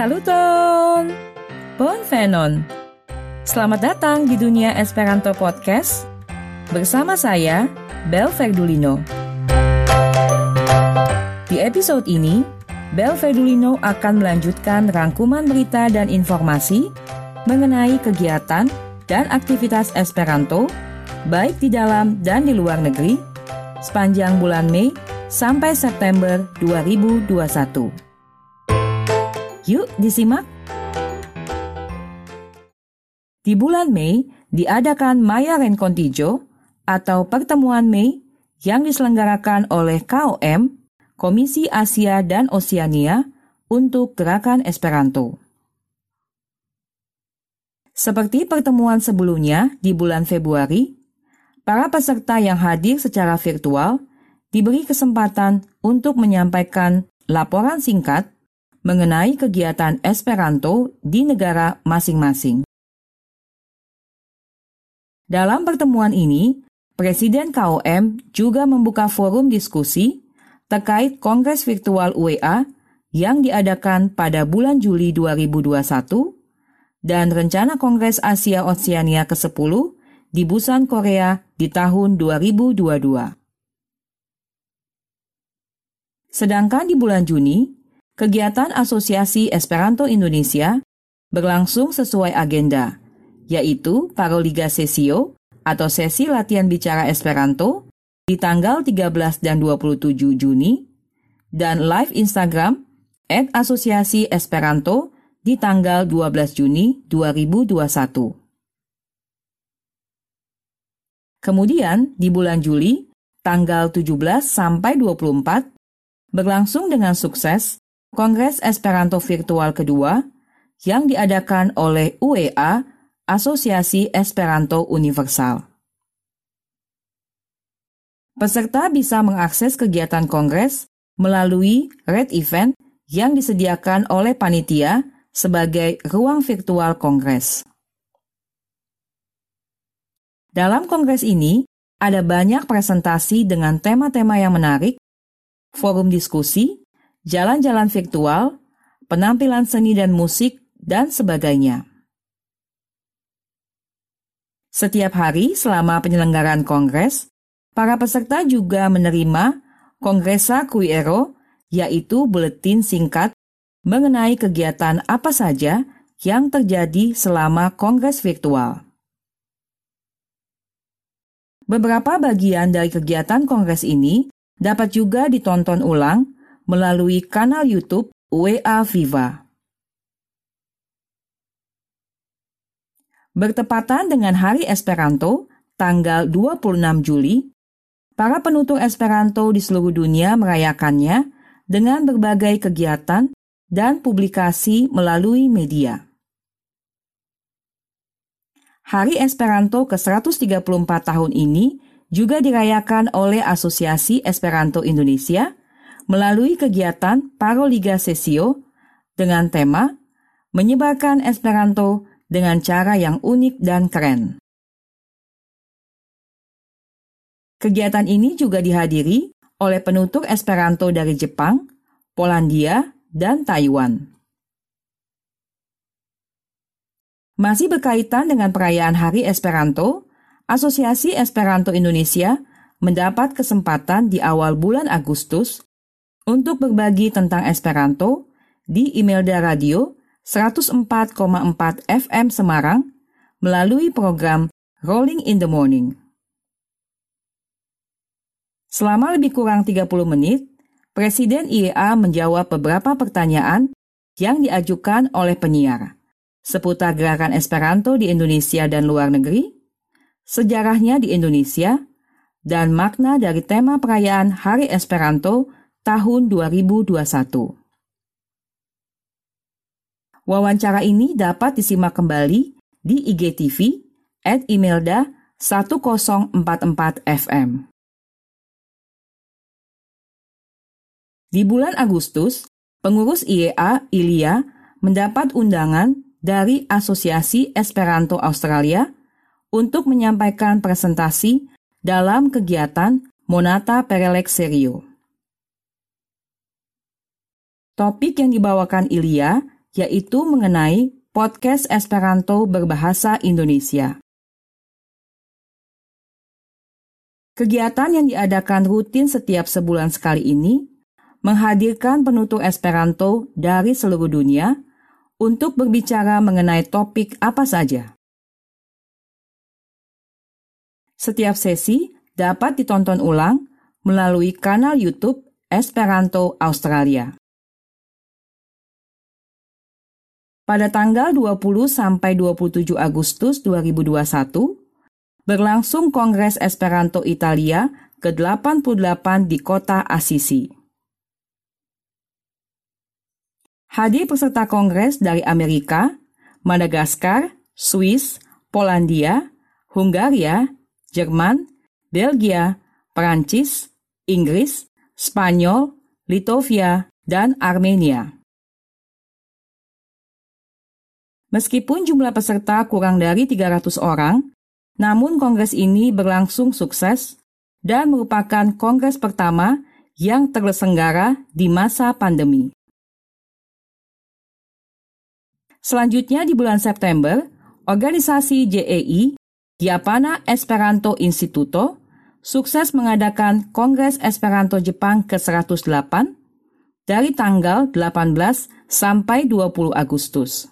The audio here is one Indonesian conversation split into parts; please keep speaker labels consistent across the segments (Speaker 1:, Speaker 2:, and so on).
Speaker 1: Saluton! Bon Venon! Selamat datang di dunia Esperanto Podcast bersama saya, Bel Verdulino. Di episode ini, Bel Verdulino akan melanjutkan rangkuman berita dan informasi mengenai kegiatan dan aktivitas Esperanto, baik di dalam dan di luar negeri, sepanjang bulan Mei sampai September 2021. Yuk disimak! Di bulan Mei diadakan Maya Rencontijo atau pertemuan Mei yang diselenggarakan oleh KOM, Komisi Asia dan Oseania untuk Gerakan Esperanto. Seperti pertemuan sebelumnya di bulan Februari, para peserta yang hadir secara virtual diberi kesempatan untuk menyampaikan laporan singkat mengenai kegiatan Esperanto di negara masing-masing. Dalam pertemuan ini, Presiden KOM juga membuka forum diskusi terkait Kongres Virtual UEA yang diadakan pada bulan Juli 2021 dan rencana Kongres Asia Oceania ke-10 di Busan, Korea di tahun 2022. Sedangkan di bulan Juni, kegiatan Asosiasi Esperanto Indonesia berlangsung sesuai agenda, yaitu Paroliga Sesio atau sesi latihan bicara Esperanto di tanggal 13 dan 27 Juni, dan live Instagram at Asosiasi Esperanto di tanggal 12 Juni 2021. Kemudian di bulan Juli, tanggal 17 sampai 24, berlangsung dengan sukses Kongres Esperanto Virtual kedua yang diadakan oleh UEA, Asosiasi Esperanto Universal. Peserta bisa mengakses kegiatan kongres melalui Red Event yang disediakan oleh panitia sebagai ruang virtual kongres. Dalam kongres ini, ada banyak presentasi dengan tema-tema yang menarik, forum diskusi, jalan-jalan virtual, penampilan seni dan musik, dan sebagainya. Setiap hari selama penyelenggaraan kongres, para peserta juga menerima Kongresa Kuiero, yaitu buletin singkat mengenai kegiatan apa saja yang terjadi selama kongres virtual. Beberapa bagian dari kegiatan kongres ini dapat juga ditonton ulang melalui kanal YouTube WA Viva. Bertepatan dengan Hari Esperanto, tanggal 26 Juli, para penutur Esperanto di seluruh dunia merayakannya dengan berbagai kegiatan dan publikasi melalui media. Hari Esperanto ke-134 tahun ini juga dirayakan oleh Asosiasi Esperanto Indonesia melalui kegiatan Paroliga Sesio dengan tema Menyebarkan Esperanto dengan cara yang unik dan keren. Kegiatan ini juga dihadiri oleh penutur Esperanto dari Jepang, Polandia, dan Taiwan. Masih berkaitan dengan perayaan Hari Esperanto, Asosiasi Esperanto Indonesia mendapat kesempatan di awal bulan Agustus untuk berbagi tentang Esperanto di Imelda Radio 104,4 FM Semarang melalui program Rolling in the Morning. Selama lebih kurang 30 menit, Presiden IEA menjawab beberapa pertanyaan yang diajukan oleh penyiar seputar gerakan Esperanto di Indonesia dan luar negeri, sejarahnya di Indonesia, dan makna dari tema perayaan Hari Esperanto tahun 2021. Wawancara ini dapat disimak kembali di IGTV at Imelda 1044 FM. Di bulan Agustus, pengurus IEA, Ilya, mendapat undangan dari Asosiasi Esperanto Australia untuk menyampaikan presentasi dalam kegiatan Monata Perelek Serio. Topik yang dibawakan Ilya yaitu mengenai podcast Esperanto berbahasa Indonesia. Kegiatan yang diadakan rutin setiap sebulan sekali ini menghadirkan penutur Esperanto dari seluruh dunia untuk berbicara mengenai topik apa saja. Setiap sesi dapat ditonton ulang melalui kanal YouTube Esperanto Australia. Pada tanggal 20 sampai 27 Agustus 2021, berlangsung Kongres Esperanto Italia ke-88 di kota Assisi. Hadir peserta kongres dari Amerika, Madagaskar, Swiss, Polandia, Hungaria, Jerman, Belgia, Perancis, Inggris, Spanyol, Litovia, dan Armenia. Meskipun jumlah peserta kurang dari 300 orang, namun kongres ini berlangsung sukses dan merupakan kongres pertama yang terselenggara di masa pandemi. Selanjutnya di bulan September, organisasi JEI Giapana Esperanto Instituto sukses mengadakan Kongres Esperanto Jepang ke-108 dari tanggal 18 sampai 20 Agustus.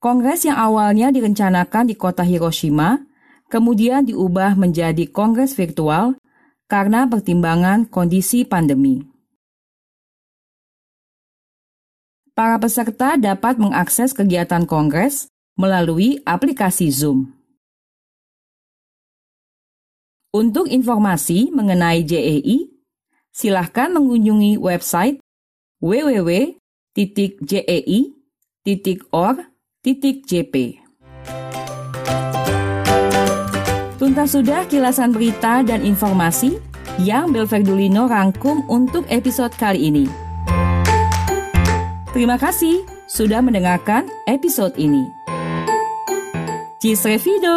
Speaker 1: Kongres yang awalnya direncanakan di kota Hiroshima, kemudian diubah menjadi kongres virtual karena pertimbangan kondisi pandemi. Para peserta dapat mengakses kegiatan kongres melalui aplikasi Zoom. Untuk informasi mengenai JEI, silahkan mengunjungi website www.jei.org.jp. Tuntas sudah kilasan berita dan informasi yang Belverdulino rangkum untuk episode kali ini. Terima kasih sudah mendengarkan episode ini. Cisrevido!